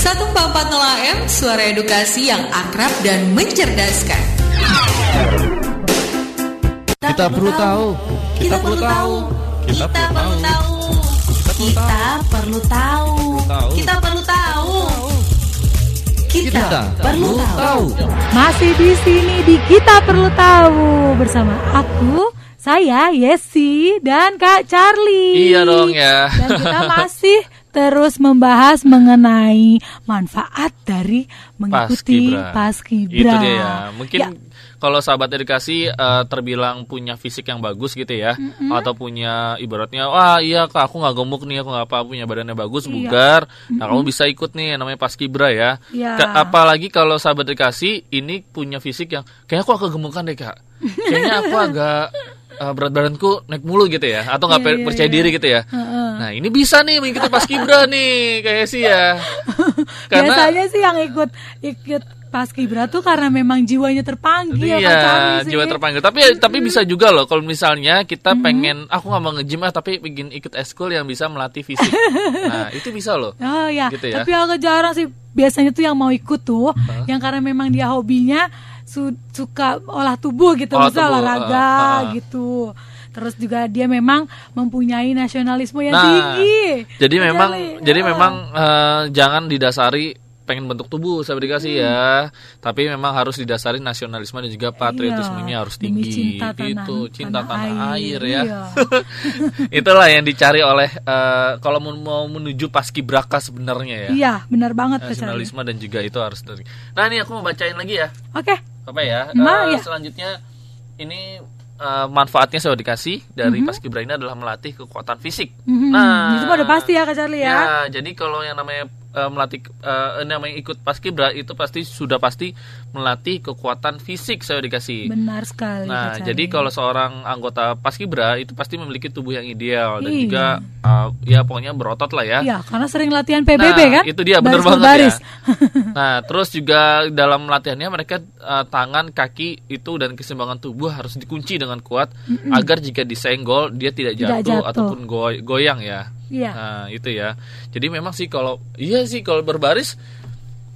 1440 AM Suara edukasi yang akrab dan mencerdaskan Kita perlu tahu. Kita perlu tahu. Kita perlu tahu. Kita perlu tahu Tahu. Kita perlu tahu Kita Kita perlu tahu Masih di sini di kita perlu tahu bersama aku, saya Yesi dan Kak Charlie. Iya dong ya. Dan kita masih terus membahas mengenai manfaat dari mengikuti Paskibra. paskibra. Itu dia ya. Mungkin Ya. Kalau sahabat edukasi eh, terbilang punya fisik yang bagus gitu ya, atau punya ibaratnya, wah iya kak aku nggak gemuk nih, aku nggak apa, punya badannya bagus, Iya. bugar. Nah kamu bisa ikut nih, namanya paskibra ya. Iya. Ka- apalagi kalau sahabat edukasi ini punya fisik yang, kayak aku agak gemukan deh kak. Kayaknya aku agak eh, berat badanku naik mulu gitu ya, atau nggak Iya, per- iya, percaya iya. diri gitu ya. Heeh. Nah ini bisa nih mengikuti paskibra nih, kayak sih ya. Biasanya sih yang ikut ikut paskibra tuh karena memang jiwanya terpanggil Kak Charlie Iya, sih. jiwa terpanggil. Tapi tapi bisa juga loh kalau misalnya kita pengen aku nggak mau nge-gym ah tapi pengen ikut eskul yang bisa melatih fisik. nah, itu bisa loh. Oh ya, Gitu ya. tapi agak jarang sih. Biasanya tuh yang mau ikut tuh, yang karena memang dia hobinya su- suka olah tubuh gitu, Olah misal tubuh, olahraga uh, uh. gitu. Terus juga dia memang mempunyai nasionalisme yang Nah, tinggi. jadi memang Charlie. jadi Ah. memang eh, jangan didasari pengen bentuk tubuh saya dikasih Hmm. ya tapi memang harus didasari nasionalisme dan juga patriotismenya Iya, harus tinggi. cinta tanah- gitu cinta tanah tanah, air, air, ya. Iya. itulah yang dicari oleh eh, kalau mau- menuju paskibraka sebenarnya ya. Iya, benar banget nasionalisme dan juga itu harus dari nah ini aku mau bacain lagi ya. Oke, apa ya? Nah, Eh, ya. selanjutnya ini eh, manfaatnya saya dikasih dari paskibra ini adalah melatih kekuatan fisik. Mhm, nah. Itu udah pasti ya Kak Charlie ya. Ya, jadi kalau yang namanya eh, melatih eh, namanya ikut paskibra itu pasti sudah pasti melatih kekuatan fisik saya dikasih. Benar sekali. Nah, Kak jadi kalau seorang anggota paskibra itu pasti memiliki tubuh yang ideal dan Iya. juga eh, ya pokoknya berotot lah ya. Iya, karena sering latihan PBB Nah, kan? itu dia bener Baris banget berbaris. ya. Nah, terus juga dalam latihannya mereka eh, tangan, kaki itu dan keseimbangan tubuh harus dikunci dengan kuat agar jika disenggol dia tidak Tidak jatuh, jatuh. ataupun goy- goyang ya. Iya. Nah, itu ya. Jadi memang sih kalau iya sih kalau berbaris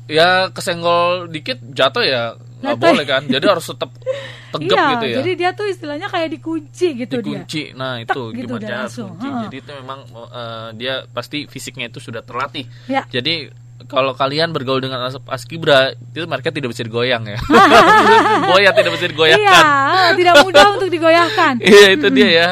ya kesenggol dikit jatuh ya nggak boleh kan. Jadi harus tetap tegap iya, gitu ya. jadi dia tuh istilahnya kayak dikunci gitu dia. dikunci. Nah, Tek itu gitu gimana cara kunci. Jadi itu memang eh, dia pasti fisiknya itu sudah terlatih. Ya. Jadi kalau kalian bergaul dengan as- askibra itu mereka tidak bisa digoyang ya. Goyang tidak bisa Iya, digoyangkan. tidak mudah untuk digoyahkan. Iya itu dia ya.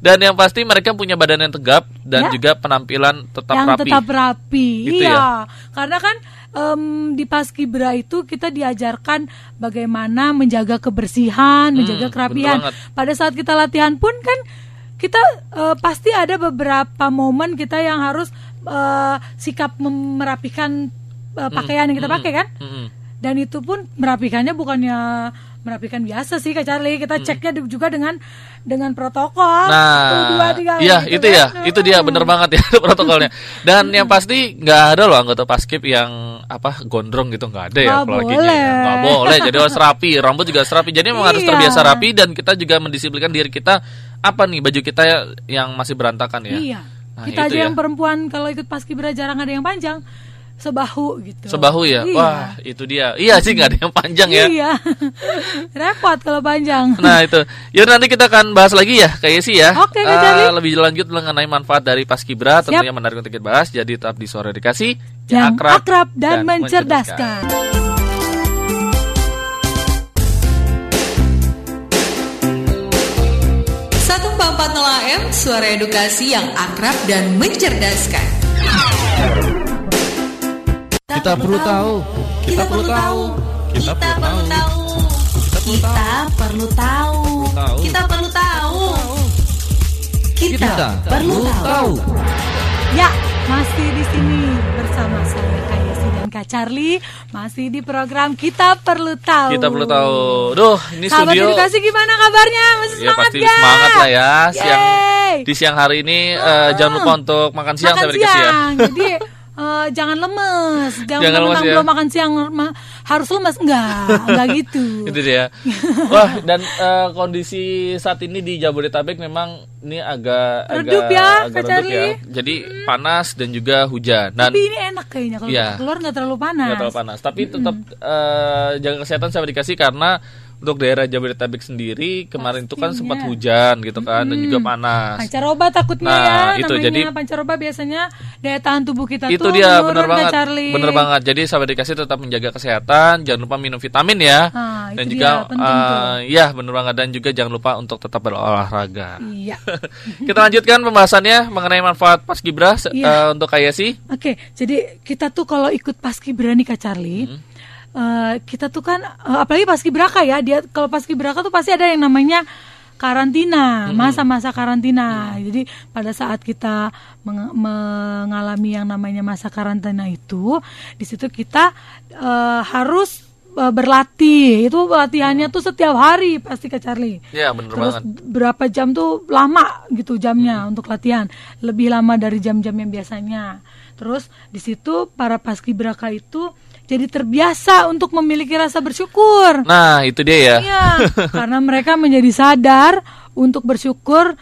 Dan yang pasti mereka punya badan yang tegap dan Ya. juga penampilan tetap yang rapi. tetap rapi. Gitu iya, karena kan em, di paskibra itu kita diajarkan bagaimana menjaga kebersihan, menjaga bener kerapian. banget. Pada saat kita latihan pun kan kita eh, pasti ada beberapa momen kita yang harus eh, sikap merapikan eh, pakaian yang kita pakai kan. Mm-mm. Dan itu pun merapikannya bukannya merapikan biasa sih Kak Charlie. Kita ceknya di- juga dengan dengan protokol. Satu, Nah, dua, tiga, iya gitu itu kan. ya, itu dia bener banget ya protokolnya. Dan yang pasti nggak ada loh anggota paskib yang apa gondrong gitu nggak ada ya apalagi boleh. nggak boleh. Jadi harus rapi, rambut juga harus rapi. Jadi memang harus Iya. terbiasa rapi dan kita juga mendisiplinkan diri kita apa nih baju kita yang masih berantakan ya. Iya. Nah, kita aja ya. yang perempuan kalau ikut paskibra jarang ada yang panjang. Sebahu gitu. Sebahu ya, Iya. wah itu dia. Iya sih nggak ada yang panjang ya. Iya. Repot kalau panjang. Nah itu, yuk nanti kita akan bahas lagi ya, kayak sih ya. Oke, Kak Eh, Charlie. lebih lanjut mengenai manfaat dari paskibra, tentunya menarik untuk kita bahas. Jadi tetap di sore dikasih yang akrab, dan, mencerdaskan. Satu AM Suara edukasi yang akrab dan mencerdaskan Kita perlu tahu. Kita perlu tahu. Kita perlu tahu. Kita perlu tahu. Kita perlu tahu Kita perlu tahu Ya, Masih di sini bersama saya Kayesi dan Kak Charlie masih di program kita perlu tahu. Kita perlu tahu. Duh, ini Sahabat studio edukasi gimana kabarnya? Masih Ya semangat pasti gak? semangat lah ya. Siang di siang hari ini eh, jangan lupa untuk makan siang makan sampai dikasih ya. siang. Jadi eh, jangan lemes, jangan, Jangan lemes ya. belum makan siang ma- harus lemes enggak, enggak gitu. Itu dia. Wah, dan eh, kondisi saat ini di Jabodetabek memang ini agak Redup agak, ya, agak redup ya. Jadi panas dan juga hujan. Dan Tapi ini enak kayaknya kalau Iya. keluar nggak terlalu panas. nggak terlalu panas. Tapi tetap eh, jaga kesehatan sampai dikasih karena untuk daerah Jabodetabek sendiri kemarin itu kan sempat hujan gitu kan dan juga panas. Pancaroba takutnya Nah, ya itu, namanya jadi- pancaroba biasanya daya tahan tubuh kita itu tuh dia menurun, benar banget Charlie. benar banget jadi sahabat dikasih tetap menjaga kesehatan jangan lupa minum vitamin ya Ah, dan juga dia, eh, ya benar banget dan juga jangan lupa untuk tetap berolahraga Iya. kita lanjutkan pembahasannya mengenai manfaat paskibra Iya. eh, untuk Kayasi Oke, jadi kita tuh kalau ikut paskibra nih Kak Charlie, Hmm. Eh, kita tuh kan eh, apalagi paskibraka ya, dia kalau paskibraka tuh pasti ada yang namanya karantina, Hmm. masa-masa karantina. Jadi pada saat kita meng- mengalami yang namanya masa karantina itu, di situ kita eh, harus berlatih. Itu latihannya tuh setiap hari pasti Kak Charlie. ya benar Terus banget berapa jam tuh lama gitu jamnya untuk latihan, lebih lama dari jam-jam yang biasanya. Terus di situ para paskibraka itu jadi terbiasa untuk memiliki rasa bersyukur. nah itu dia ya Iya, karena mereka menjadi sadar untuk bersyukur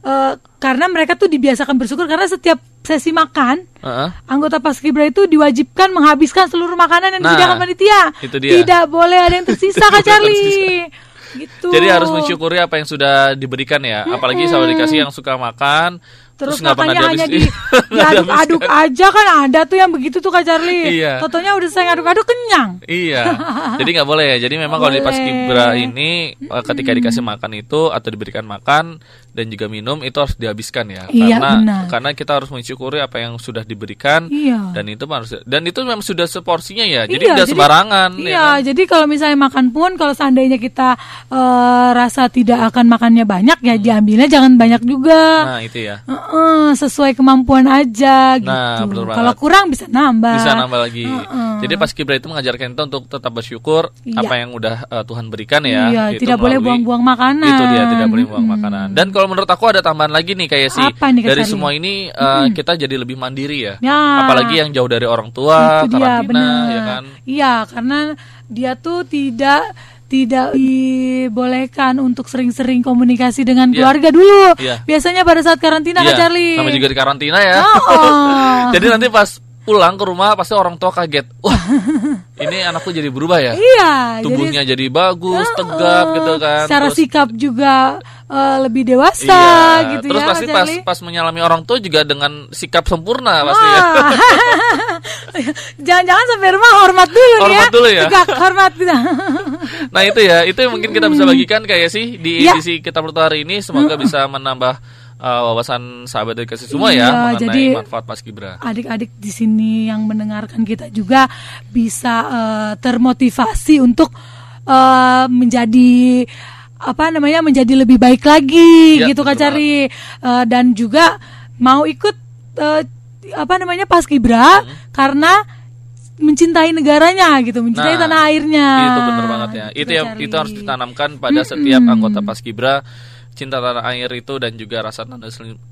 eh, karena mereka tuh dibiasakan bersyukur karena setiap sesi makan Heeh. anggota paskibra itu diwajibkan menghabiskan seluruh makanan yang Nah, disediakan panitia. itu dia. Tidak boleh ada yang tersisa Kak Charlie. gitu. Jadi harus mensyukuri apa yang sudah diberikan ya. Apalagi sahabat dikasih yang suka makan Terus, pernah makanya hanya di dihabis- diaduk-aduk dihabiskan. aja kan ada tuh yang begitu tuh Kak Charlie. Iya. Totonya udah saya ngaduk-aduk kenyang. Iya, jadi nggak boleh ya. Jadi memang kalau di Boleh. paskibra ini eh, ketika dikasih makan itu atau diberikan makan dan juga minum itu harus dihabiskan ya. Iya, karena benar. karena kita harus mensyukuri apa yang sudah diberikan Iya. dan itu harus dan itu memang sudah seporsinya ya. Jadi Iya, tidak sembarangan. Iya, ya kan? jadi kalau misalnya makan pun kalau seandainya kita eh, rasa tidak akan makannya banyak ya diambilnya jangan banyak juga. Hmm. Nah itu ya. Heeh, sesuai kemampuan aja gitu. Nah, Kalau kurang bisa nambah. Bisa nambah lagi. Heeh. Jadi paskibra itu mengajarkan kita untuk tetap bersyukur Iya. apa yang udah eh, Tuhan berikan ya. Iya, Itu tidak boleh melalui- buang-buang makanan. Itu dia tidak boleh buang Mm-mm. makanan. Dan kalau menurut aku ada tambahan lagi nih kayak sih nih, dari Charlie? semua ini eh, kita jadi lebih mandiri ya. Ya. Apalagi yang jauh dari orang tua, itu dia karantina benar. ya kan. Iya, karena dia tuh tidak tidak dibolehkan untuk sering-sering komunikasi dengan Iya. keluarga dulu. Iya. Biasanya pada saat karantina Kak Iya, Charlie. namanya juga di karantina ya. Oh. jadi nanti pas pulang ke rumah pasti orang tua kaget. Wah, ini anakku jadi berubah ya. Iya, Tubuhnya jadi jadi, bagus, tegap eh, gitu kan. Secara Terus- sikap juga eh, lebih dewasa Iya, gitu terus ya. pasti Kak pas pas menyalami orang tua juga dengan sikap sempurna pasti ya. Wah. Jangan-jangan sampai rumah hormat dulu nih Hormat ya. dulu ya. Tegak hormat. Nah itu ya, itu yang mungkin kita bisa bagikan kayak sih di Ya. edisi kita hari ini. Semoga bisa menambah uh, wawasan sahabat dari kasih semua Iya, ya mengenai jadi manfaat paskibra. adik-adik di sini yang mendengarkan kita juga bisa eh, termotivasi untuk eh, menjadi apa namanya menjadi lebih baik lagi Ya, gitu Kak Cari Eh, dan juga mau ikut eh, apa namanya paskibra karena mencintai negaranya gitu mencintai Hmm. Nah, tanah airnya Itu benar banget ya. Gitu, Itu yang itu harus ditanamkan pada setiap anggota paskibra cinta tanah air itu dan juga rasa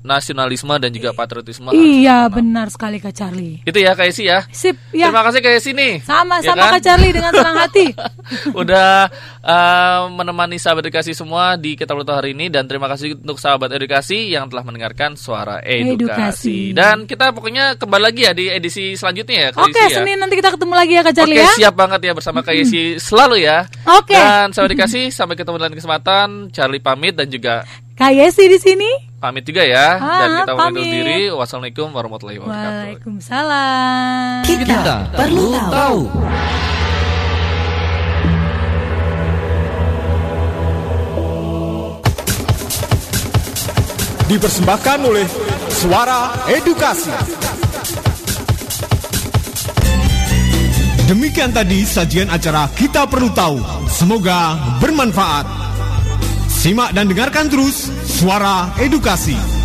nasionalisme dan juga patriotisme. iya ditanam. benar sekali Kak Charlie Itu ya kayak sih ya. sip ya Terima kasih kayak sini. sama-sama Ya kan? Kak Charlie dengan senang hati udah uh, menemani sahabat edukasi semua di kita Pluto hari ini dan terima kasih untuk sahabat edukasi yang telah mendengarkan suara edukasi. Edukasi. Dan kita pokoknya kembali lagi ya di edisi selanjutnya ya. Kak Oke, Yesi ya. Senin nanti kita ketemu lagi ya Kak Charlie Oke, ya. siap banget ya bersama Kak Yesi selalu ya. Oke. Dan sahabat edukasi sampai ketemu di lain kesempatan. Charlie pamit dan juga Kak Yesi di sini. pamit juga ya. Ah, dan kita undur pamit. diri. Wassalamualaikum warahmatullahi wabarakatuh. Waalaikumsalam. Kita perlu tahu. dipersembahkan oleh Suara Edukasi. Demikian tadi sajian acara Kita Perlu Tahu. Semoga bermanfaat. Simak dan dengarkan terus Suara Edukasi.